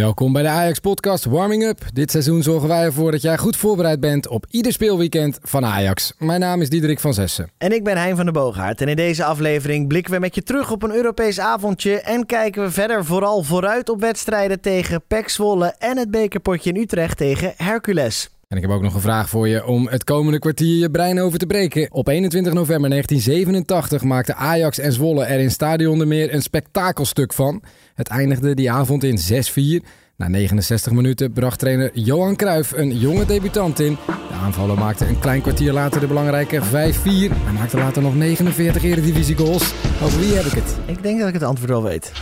Welkom bij de Ajax-podcast Warming Up. Dit seizoen zorgen wij ervoor dat jij goed voorbereid bent op ieder speelweekend van Ajax. Mijn naam is Diederik van Zessen. En ik ben Hein van der Boogaard. En in deze aflevering blikken we met je terug op een Europees avondje. En kijken we verder vooral vooruit op wedstrijden tegen PEC Zwolle en het bekerpotje in Utrecht tegen Hercules. En ik heb ook nog een vraag voor je om het komende kwartier je brein over te breken. Op 21 november 1987 maakte Ajax en Zwolle er in Stadion de Meer een spektakelstuk van. Het eindigde die avond in 6-4. Na 69 minuten bracht trainer Johan Cruijff een jonge debutant in. De aanvaller maakte een klein kwartier later de belangrijke 5-4. Hij maakte later nog 49 eredivisie goals. Over wie heb ik het? Ik denk dat ik het antwoord wel weet.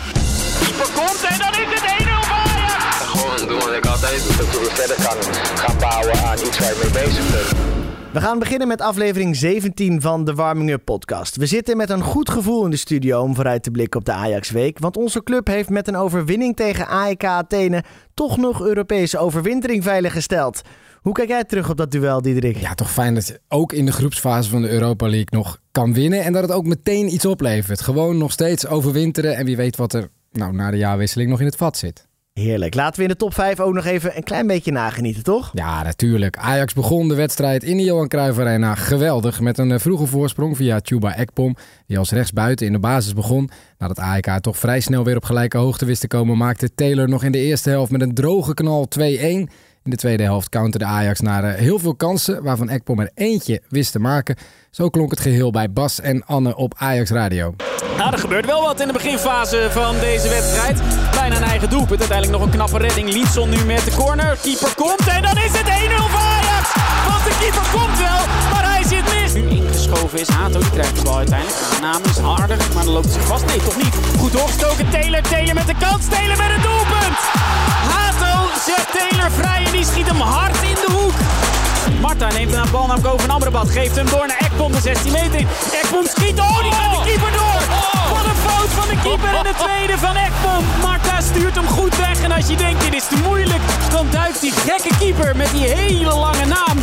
Doen wat ik altijd doe. Dat je verder kan gaan bouwen aan iets waar je mee bezig bent. We gaan beginnen met aflevering 17 van de Warming Up podcast. We zitten met een goed gevoel in de studio om vooruit te blikken op de Ajax Week. Want onze club heeft met een overwinning tegen AEK Athene toch nog Europese overwintering veiliggesteld. Hoe kijk jij terug op dat duel, Diederik? Ja, toch fijn dat je ook in de groepsfase van de Europa League nog kan winnen. En dat het ook meteen iets oplevert. Gewoon nog steeds overwinteren. En wie weet wat er nou, na de jaarwisseling nog in het vat zit. Heerlijk. Laten we in de top 5 ook nog even een klein beetje nagenieten, toch? Ja, natuurlijk. Ajax begon de wedstrijd in de Johan Cruijff Arena geweldig. Met een eh, vroege voorsprong via Chuba Ekpom. Die als rechtsbuiten in de basis begon. Nadat AEK toch vrij snel weer op gelijke hoogte wist te komen... maakte Taylor nog in de eerste helft met een droge knal 2-1. In de tweede helft counterde Ajax naar eh, heel veel kansen... waarvan Ekpom er eentje wist te maken. Zo klonk het geheel bij Bas en Anne op Ajax Radio. Nou, er gebeurt wel wat in de beginfase van deze wedstrijd. Bijna een eigen doelpunt. Uiteindelijk nog een knappe redding. Liedson nu met de corner. Keeper komt en dan is het 1-0 voor Ajax. Want de keeper komt wel, maar hij zit mis. Nu ingeschoven is Hato. Die krijgt de bal uiteindelijk. De naam is harder, maar dan loopt hij vast. Nee, toch niet. Goed doorgestoken. Taylor, Taylor met de kans. Taylor met het doelpunt. Zet Taylor vrij en die schiet hem hard in de hoek. Marta neemt een bal namelijk over een Amrabat. Geeft hem door naar Ekpom de 16 meter in. Ekpom schiet. Oh, die gaat de keeper door. Wat een fout van de keeper en de tweede van Ekpom. Marta stuurt hem goed weg. En als je denkt dit is te moeilijk, dan duikt die gekke keeper met die hele lange naam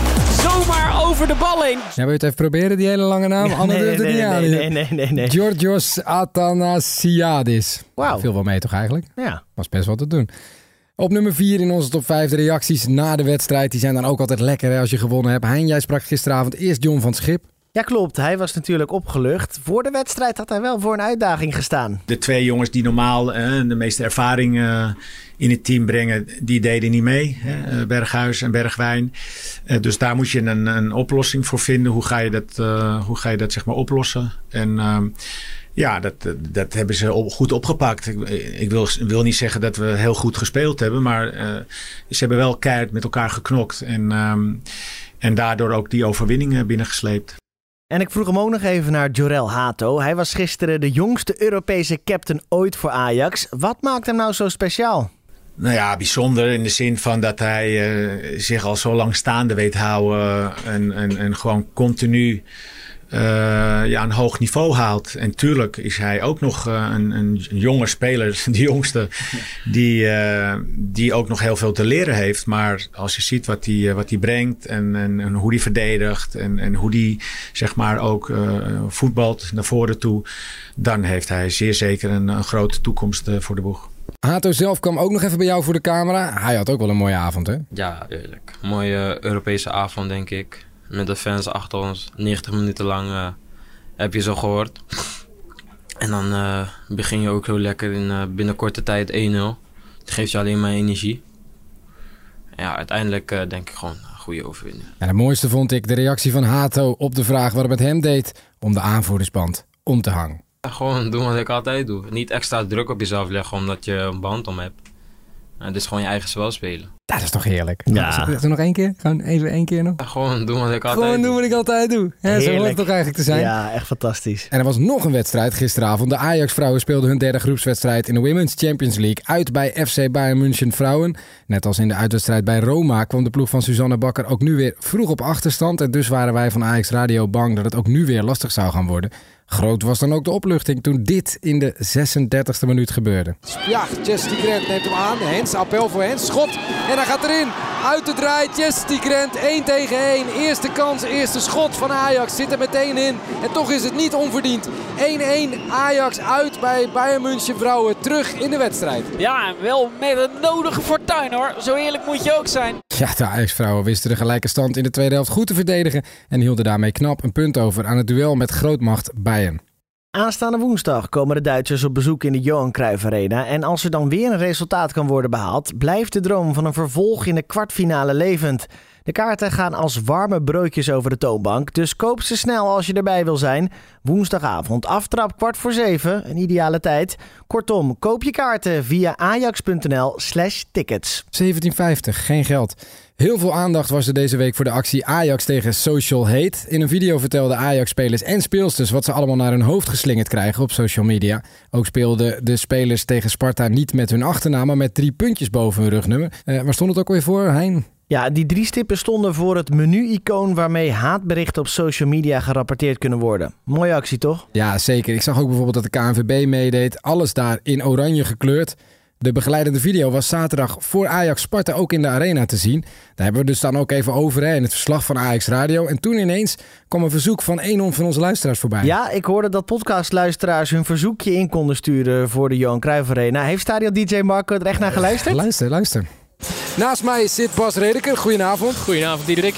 zomaar over de bal heen. Ja, wil je het even proberen, die hele lange naam? Anne nee, nee, niet aan. nee, nee, nee, nee, nee. Georgios Athanasiadis. Wauw. Viel wel mee toch eigenlijk? Ja. Was best wat te doen. Op nummer 4 in onze top 5 de reacties na de wedstrijd. Die zijn dan ook altijd lekker hè, als je gewonnen hebt. Hein, jij sprak gisteravond eerst John van Schip. ja, klopt. Hij was natuurlijk opgelucht. Voor de wedstrijd had hij wel voor een uitdaging gestaan. De twee jongens die normaal eh, de meeste ervaring eh, in het team brengen, die deden niet mee. Hè? Eh, Berghuis en Bergwijn. Dus daar moet je een, een oplossing voor vinden. Hoe ga je dat, eh, hoe ga je dat zeg maar oplossen? En ehm, ja, dat, dat hebben ze op- goed opgepakt. Ik, ik wil, wil niet zeggen dat we heel goed gespeeld hebben, maar eh, ze hebben wel keihard met elkaar geknokt. En, ehm, en daardoor ook die overwinningen binnengesleept. En ik vroeg hem ook nog even naar Jorel Hato. Hij was gisteren de jongste Europese captain ooit voor Ajax. Wat maakt hem nou zo speciaal? Nou ja, bijzonder in de zin van dat hij eh, zich al zo lang staande weet houden en, en, en gewoon continu eh, ja, een hoog niveau haalt. En tuurlijk is hij ook nog eh, een, een jonge speler, de jongste, die, eh, die ook nog heel veel te leren heeft. Maar als je ziet wat hij, wat hij brengt en, en, en hoe hij verdedigt en, en hoe hij zeg maar ook eh, voetbalt naar voren toe, dan heeft hij zeer zeker een, een grote toekomst voor de boeg. Hato zelf kwam ook nog even bij jou voor de camera. Hij had ook wel een mooie avond, hè? Ja, eerlijk. Mooie Europese avond, denk ik. Met de fans achter ons. 90 minuten lang eh, heb je zo gehoord. En dan eh, begin je ook heel lekker in eh, binnen korte tijd 1-0. Het geeft je alleen maar energie. Ja, uiteindelijk denk ik gewoon een goede overwinning. En het mooiste vond ik de reactie van Hato op de vraag wat het met hem deed om de aanvoerdersband om te hangen. Ja, gewoon doen wat ik altijd doe. Niet extra druk op jezelf leggen omdat je een band om hebt. Het is gewoon je eigen spel spelen. Dat is toch heerlijk? Ja. Het nog één keer? Gewoon even één keer nog? Ja, gewoon doen wat ik altijd Gewoon doe. doen wat ik altijd doe. Hè, zo hoort het toch eigenlijk te zijn? Ja, echt fantastisch. En er was nog een wedstrijd gisteravond. De Ajax-vrouwen speelden hun derde groepswedstrijd in de Women's Champions League uit bij FC Bayern München Vrouwen. Net als in de uitwedstrijd bij Roma kwam de ploeg van Suzanne Bakker ook nu weer vroeg op achterstand. En dus waren wij van Ajax Radio bang dat het ook nu weer lastig zou gaan worden. Groot was dan ook de opluchting toen dit in de 36e minuut gebeurde. Ja, Jess die Grant neemt hem aan. Hens, appel voor Hens. Schot. En hij gaat erin. Uit de draai, Chesty Grant 1 tegen 1. Eerste kans, eerste schot van Ajax zit er meteen in. En toch is het niet onverdiend. 1-1 Ajax uit bij Bayern München vrouwen terug in de wedstrijd. Ja, en wel met een nodige fortuin hoor. Zo eerlijk moet je ook zijn. Ja, de Ajax-vrouwen wisten de gelijke stand in de tweede helft goed te verdedigen en hielden daarmee knap een punt over aan het duel met grootmacht Bayern. Aanstaande woensdag komen de Duitsers op bezoek in de Johan Cruijff Arena. En als er dan weer een resultaat kan worden behaald, blijft de droom van een vervolg in de kwartfinale levend. De kaarten gaan als warme broodjes over de toonbank, dus koop ze snel als je erbij wil zijn. Woensdagavond, aftrap kwart voor zeven, een ideale tijd. Kortom, koop je kaarten via ajax.nl slash tickets. 1750, geen geld. Heel veel aandacht was er deze week voor de actie Ajax tegen Social Hate. In een video vertelden Ajax-spelers en speelsters wat ze allemaal naar hun hoofd geslingerd krijgen op social media. Ook speelden de spelers tegen Sparta niet met hun achternaam, maar met drie puntjes boven hun rugnummer. Uh, waar stond het ook weer voor, Hein? Ja, die drie stippen stonden voor het menu-icoon waarmee haatberichten op social media gerapporteerd kunnen worden. Mooie actie, toch? Ja, zeker. Ik zag ook bijvoorbeeld dat de KNVB meedeed. Alles daar in oranje gekleurd. De begeleidende video was zaterdag voor Ajax Sparta ook in de arena te zien. Daar hebben we dus dan ook even over hè, in het verslag van Ajax Radio. En toen ineens kwam een verzoek van een van onze luisteraars voorbij. Ja, ik hoorde dat podcastluisteraars hun verzoekje in konden sturen voor de Johan Cruijff Arena. Heeft Stadion DJ Marco er echt naar geluisterd? Luister, luister. Naast mij zit Bas Redeker. Goedenavond. Goedenavond, Diederik.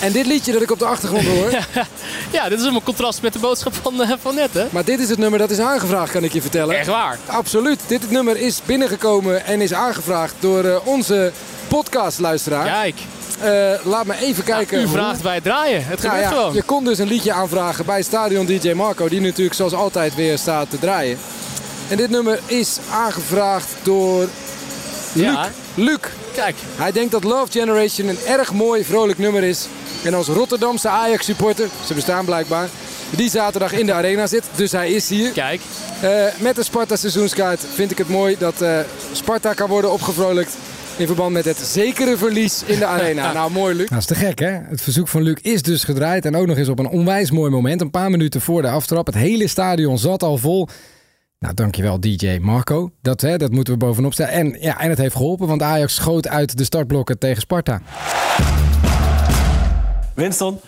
En dit liedje dat ik op de achtergrond hoor. ja, dit is een contrast met de boodschap van, uh, van net, hè? Maar dit is het nummer dat is aangevraagd, kan ik je vertellen. Echt waar? Absoluut. Dit nummer is binnengekomen en is aangevraagd door uh, onze podcastluisteraar. Kijk. Uh, laat me even kijken. Ja, u vraagt bij het draaien. Het gebeurt ja, gewoon. Je kon dus een liedje aanvragen bij Stadion DJ Marco, die natuurlijk zoals altijd weer staat te draaien. En dit nummer is aangevraagd door Luc. Ja. Luc. Kijk. Hij denkt dat Love Generation een erg mooi, vrolijk nummer is. En als Rotterdamse Ajax-supporter, ze bestaan blijkbaar, die zaterdag in de arena zit. Dus hij is hier. Kijk. Uh, met de Sparta seizoenskaart vind ik het mooi dat uh, Sparta kan worden opgevrolijkt. In verband met het zekere verlies in de arena. nou, mooi, Luc. Dat is te gek, hè? Het verzoek van Luc is dus gedraaid. En ook nog eens op een onwijs mooi moment. Een paar minuten voor de aftrap. Het hele stadion zat al vol. Nou, dankjewel DJ Marco. Dat, hè, dat moeten we bovenop stellen. En, ja, en het heeft geholpen, want Ajax schoot uit de startblokken tegen Sparta. Winston?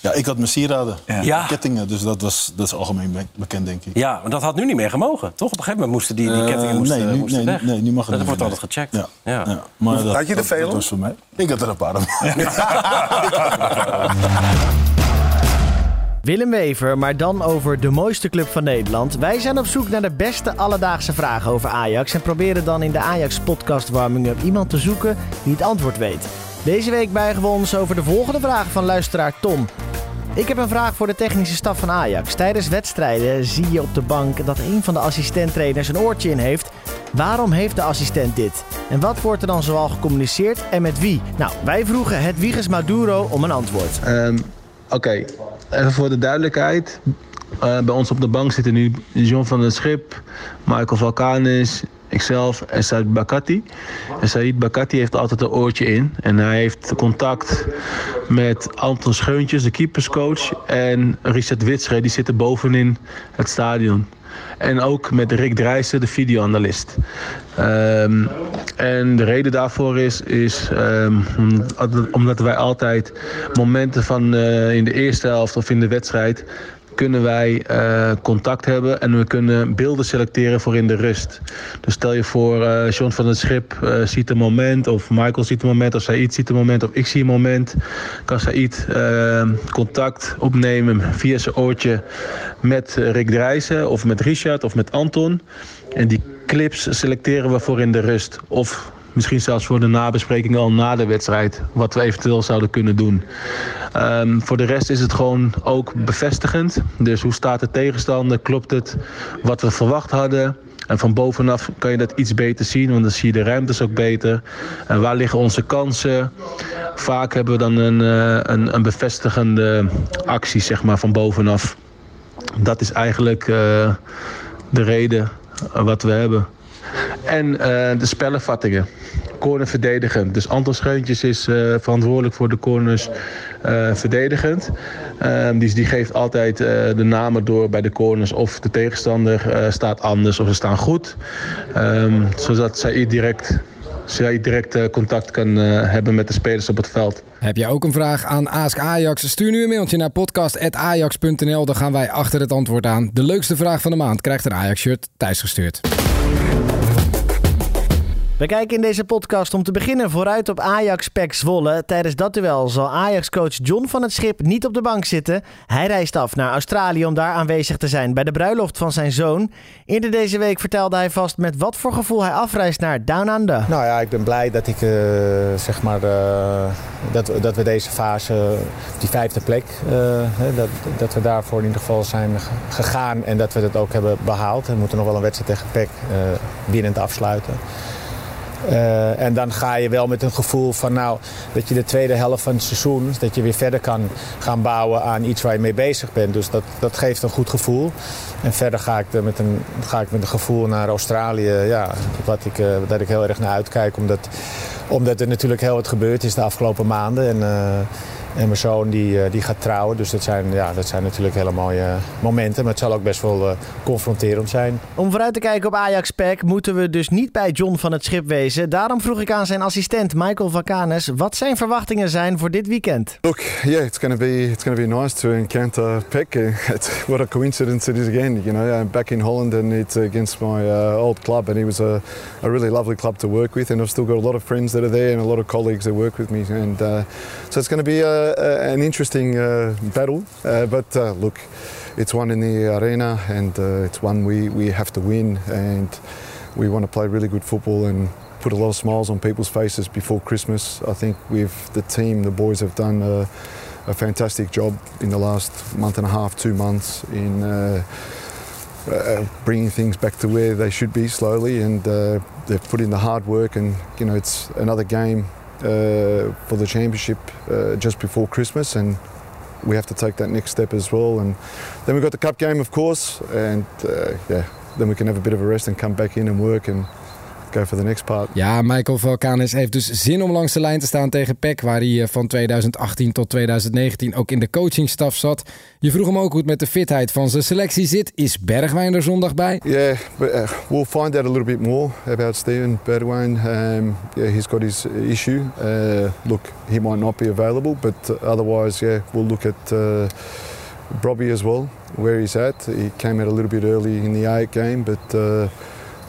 Ja, ik had mijn sieraden, Ja. kettingen, dus dat, was, dat is algemeen be- bekend, denk ik. Ja, maar dat had nu niet meer gemogen, toch? Op een gegeven moment moesten die, die kettingen Eh, moesten, nee, nu, moesten nee, weg. nee, nu mag het Dat niet wordt meer, altijd gecheckt. Ja, Ja. ja. Maar dat, Had je er veel, Dat was voor mij. Ik had er een paar. Willem Wever, maar dan over de mooiste club van Nederland. Wij zijn op zoek naar de beste alledaagse vragen over Ajax en proberen dan in de Ajax podcast Warming Up iemand te zoeken die het antwoord weet. Deze week buigen we ons over de volgende vraag van luisteraar Tom. Ik heb een vraag voor de technische staf van Ajax. Tijdens wedstrijden zie je op de bank dat een van de assistenttrainers een oortje in heeft. Waarom heeft de assistent dit? En wat wordt er dan zoal gecommuniceerd en met wie? Nou, wij vroegen het Maduro om een antwoord. Ehm, Oké, even voor de duidelijkheid. Eh, bij ons op de bank zitten nu John van der Schip, Michael Valkanis, ikzelf en Said Bakati. En Said Bakati heeft altijd een oortje in. En hij heeft contact met Anton Scheuntjes, de keeperscoach. En Richard Witsche, die zitten bovenin het stadion. En ook met Rick Drijssen, de videoanalist. Ehm, en de reden daarvoor is, is ehm, omdat- wij altijd momenten van eh, in de eerste helft of in de wedstrijd kunnen wij eh, contact hebben en we kunnen beelden selecteren voor in de rust. Dus stel je voor, eh John van het Schip eh, ziet een moment, of Michael ziet een moment, of Said ziet een moment, of ik zie een moment. Kan Said contact opnemen via zijn oortje met Rick Drijssen, of met Richard, of met Anton. En die clips selecteren we voor in de rust. Of misschien zelfs voor de nabespreking al na de wedstrijd, wat we eventueel zouden kunnen doen. Ehm, voor de rest is het gewoon ook bevestigend. Dus hoe staat de tegenstander? Klopt het wat we verwacht hadden? En van bovenaf kan je dat iets beter zien, want dan zie je de ruimtes ook beter. En waar liggen onze kansen? Vaak hebben we dan een, eh, een, een bevestigende actie zeg maar, van bovenaf. Dat is eigenlijk eh, de reden wat we hebben. En eh, de spellenvattingen. Corner verdedigend. Dus Anton Scheuntjes is eh, verantwoordelijk voor de corners eh, verdedigend. Ehm, die, die geeft altijd eh, de namen door bij de corners. Of de tegenstander eh, staat anders of ze staan goed. Ehm, zodat zij direct je direct eh, contact kan eh, hebben met de spelers op het veld. Heb jij ook een vraag aan Ask Ajax? Stuur nu een mailtje naar podcast.ajax.nl. Dan gaan wij achter het antwoord aan. De leukste vraag van de maand krijgt een Ajax-shirt thuisgestuurd. We kijken in deze podcast om te beginnen vooruit op Ajax Pek Zwolle. Tijdens dat duel zal Ajax-coach John van het Schip niet op de bank zitten. Hij reist af naar Australië om daar aanwezig te zijn bij de bruiloft van zijn zoon. Eerder deze week vertelde hij vast met wat voor gevoel hij afreist naar Down Under. Nou ja, ik ben blij dat ik uh, zeg maar uh, dat, dat we deze fase, die vijfde plek, uh, dat, dat we daarvoor in ieder geval zijn gegaan en dat we dat ook hebben behaald. We moeten nog wel een wedstrijd tegen Pek binnen afsluiten. Uh, en dan ga je wel met een gevoel van nou, dat je de tweede helft van het seizoen, dat je weer verder kan gaan bouwen aan iets waar je mee bezig bent. Dus dat, dat geeft een goed gevoel. En verder ga ik, met een, ga ik met een gevoel naar Australië, ja, wat ik, uh, dat ik heel erg naar uitkijk. Omdat, omdat er natuurlijk heel wat gebeurd is de afgelopen maanden. En, uh, en mijn zoon die, die gaat trouwen. Dus dat zijn, ja, dat zijn natuurlijk hele mooie momenten. Maar het zal ook best wel uh, confronterend zijn. Om vooruit te kijken op Ajax Pack moeten we dus niet bij John van het Schip wezen. Daarom vroeg ik aan zijn assistent Michael Vakanes wat zijn verwachtingen zijn voor dit weekend. Look, yeah, it's going to be it's going to be nice to encounter Peck. It's, what a coincidence it is again. You know, I'm back in Holland and it's against my uh, old club and it was a, a really lovely club to work with and I've still got a lot of friends that are there and a lot of colleagues that work with me and uh, so it's going to be a uh, an interesting uh, battle, uh, but look, it's one in the arena and it's one we, we have to win and we want to play really good football and put a lot of smiles on people's faces before Christmas. I think with the team, the boys have done a, a fantastic job in the last month and a half, two months in uh, uh, bringing things back to where they should be slowly, and uh, they've put in the hard work. And you know, it's another game uh, for the championship uh, just before Christmas, and we have to take that next step as well. And then we've got the cup game, of course, and uh, yeah, then we can have a bit of a rest and come back in and work and go for the next part. Ja, Michael Valkanis heeft dus zin om langs de lijn te staan tegen PEC, waar hij eh, van 2018 tot 2019 ook in de coachingstaf zat. Je vroeg hem ook hoe het met de fitheid van zijn selectie zit. Is Bergwijn er zondag bij? Yeah, but, uh, we'll find out a little bit more about Steven Bergwijn. Um, yeah, he's got his issue. Uh, look, he might not be available, but otherwise, yeah, we'll look at uh, Robbie as well, where he's at. He came out a little bit early in the A game, but uh,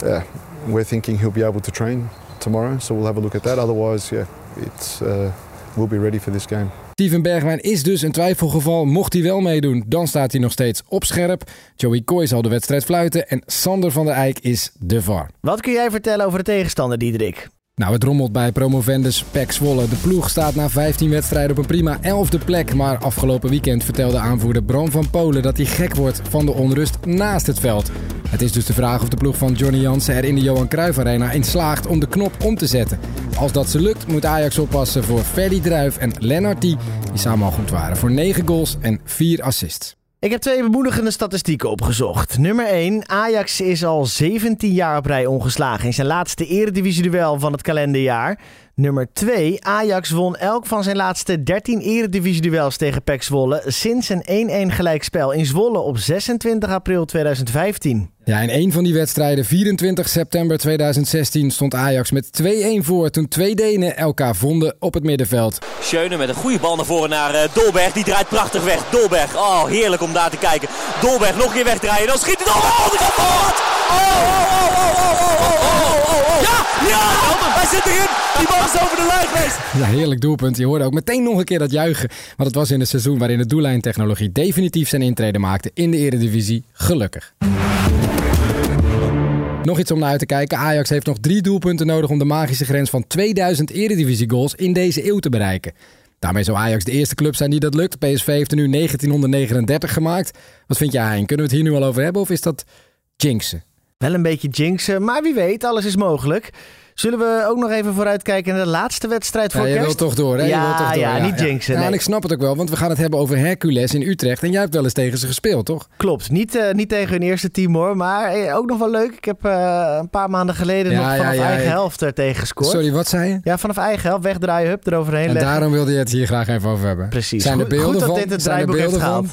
yeah, we're thinking he'll be able to train tomorrow, so we'll have a look at that. Otherwise, yeah, it's uh, we'll be ready for this game. Steven Bergwijn is dus een twijfelgeval. Mocht hij wel meedoen, dan staat hij nog steeds op scherp. Joey Coy zal de wedstrijd fluiten en Sander van der Eyck is de VAR. Wat kun jij vertellen over de tegenstander, Diederik? Nou, het rommelt bij promovendus Pek Zwolle. De ploeg staat na 15 wedstrijden op een prima 11e plek. Maar afgelopen weekend vertelde aanvoerder Bram van Polen dat hij gek wordt van de onrust naast het veld. Het is dus de vraag of de ploeg van Johnny Jansen er in de Johan Cruijff Arena in slaagt om de knop om te zetten. Als dat ze lukt, moet Ajax oppassen voor Ferdy Druif en Lennart die samen al goed waren voor 9 goals en 4 assists. Ik heb twee bemoedigende statistieken opgezocht. Nummer 1. Ajax is al 17 jaar op rij ongeslagen in zijn laatste eredivisie-duel van het kalenderjaar. Nummer 2. Ajax won elk van zijn laatste 13 eredivisie-duels tegen PEC Zwolle sinds een 1-1 gelijkspel in Zwolle op 26 april 2015. Ja, in een van die wedstrijden, 24 september 2016, stond Ajax met 2-1 voor toen twee Denen elkaar vonden op het middenveld. Schöne met een goede bal naar voren naar uh, Dolberg. Die draait prachtig weg. Dolberg, oh heerlijk om daar te kijken. Dolberg nog een keer wegdraaien. Dan schiet het. Oh, de kapot! Oh, oh, oh. Ja, ja! Zit erin. Die bal is over de lijn geweest. Ja, heerlijk doelpunt. Je hoorde ook meteen nog een keer dat juichen. Want het was in het seizoen waarin de doellijntechnologie definitief zijn intrede maakte in de Eredivisie. Gelukkig. Nog iets om naar uit te kijken. Ajax heeft nog drie doelpunten nodig om de magische grens van 2000 eredivisie goals in deze eeuw te bereiken. Daarmee zou Ajax de eerste club zijn die dat lukt. PSV heeft er nu 1939 gemaakt. Wat vind jij, Hein? Kunnen we het hier nu al over hebben of is dat jinxen? Wel een beetje jinxen, maar wie weet, alles is mogelijk. Zullen we ook nog even vooruitkijken naar de laatste wedstrijd voor ja, je kerst? wil toch door, hè? Ja, je wil toch door. ja, niet jinxen. Ja, nee. en ik snap het ook wel, want we gaan het hebben over Hercules in Utrecht. En jij hebt wel eens tegen ze gespeeld, toch? Klopt. Niet, uh, niet tegen hun eerste team hoor, maar eh, ook nog wel leuk. Ik heb uh, een paar maanden geleden Ja, nog ja, vanaf ja, eigen helft er tegen gescoord. Sorry, wat zei je? Ja, vanaf eigen helft, wegdraaien, hup, eroverheen En leggen. daarom wilde je het hier graag even over hebben. Precies. Zijn er Goed- beelden goed dat van? dit het draaiboek heeft beelden van?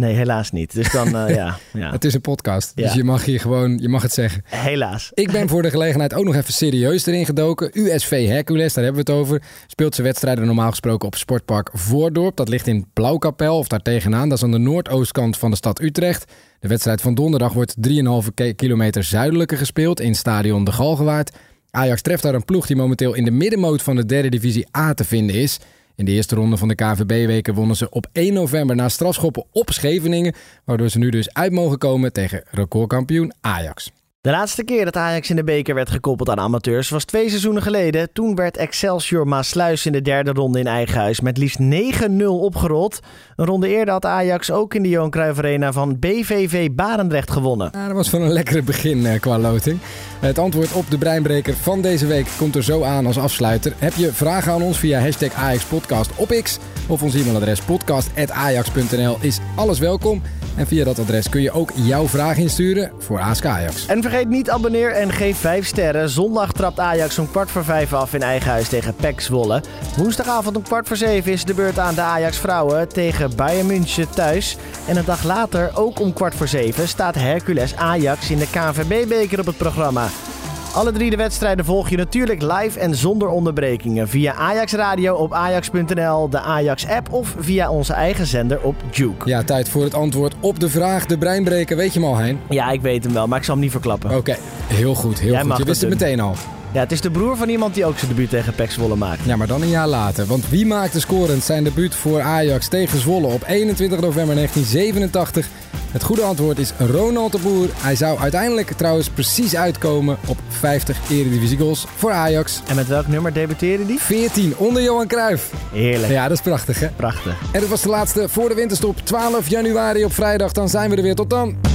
Nee, helaas niet. Dus dan, uh, ja, ja. Het is een podcast, dus Ja. je mag hier gewoon, je mag het zeggen. Helaas. Ik ben voor de gelegenheid ook nog even serieus erin gedoken. USV Hercules, daar hebben we het over. Speelt zijn wedstrijden normaal gesproken op Sportpark Voordorp. Dat ligt in Blauwkapel of daar tegenaan. Dat is aan de noordoostkant van de stad Utrecht. De wedstrijd van donderdag wordt 3,5 ki- kilometer zuidelijker gespeeld in stadion De Galgenwaard. Ajax treft daar een ploeg die momenteel in de middenmoot van de derde divisie A te vinden is. In de eerste ronde van de KVB-weken wonnen ze op 1 november na strafschoppen op Scheveningen. Waardoor ze nu dus uit mogen komen tegen recordkampioen Ajax. De laatste keer dat Ajax in de beker werd gekoppeld aan amateurs was twee seizoenen geleden. Toen werd Excelsior Maasluis in de derde ronde in eigen huis met liefst 9-0 opgerold. Een ronde eerder had Ajax ook in de Johan Cruijff Arena van BVV Barendrecht gewonnen. Ja, dat was van een lekkere begin eh, qua loting. Het antwoord op de breinbreker van deze week komt er zo aan als afsluiter. Heb je vragen aan ons via hashtag AjaxPodcast op X of ons e-mailadres podcast.ajax.nl is alles welkom. En via dat adres kun je ook jouw vraag insturen voor Ask Ajax. En vergeet niet abonneer en geef 5 sterren. Zondag trapt Ajax om kwart voor vijf af in eigen huis tegen PEC Zwolle. Woensdagavond om kwart voor zeven is de beurt aan de Ajax vrouwen tegen Bayern München thuis. En een dag later, ook om kwart voor zeven, staat Hercules Ajax in de KNVB-beker op het programma. Alle drie de wedstrijden volg je natuurlijk live en zonder onderbrekingen via Ajax Radio op ajax.nl, de Ajax app of via onze eigen zender op Juke. Ja, tijd voor het antwoord op de vraag, de breinbreker. Weet je hem al, Hein? Ja, ik weet hem wel, maar ik zal hem niet verklappen. Oké, heel goed, heel Jij goed. Je wist het doen. meteen al. Ja, het is de broer van iemand die ook zijn debuut tegen PEC Zwolle maakt. Ja, maar dan een jaar later. Want wie maakte scorend zijn debuut voor Ajax tegen Zwolle op 21 november 1987? Het goede antwoord is Ronald de Boer. Hij zou uiteindelijk trouwens precies uitkomen op 50 eredivisie goals voor Ajax. En met welk nummer debuteerde die? 14 onder Johan Cruijff. Heerlijk. Ja, dat is prachtig hè? Prachtig. En dat was de laatste voor de winterstop. 12 januari op vrijdag. Dan zijn we er weer. Tot dan.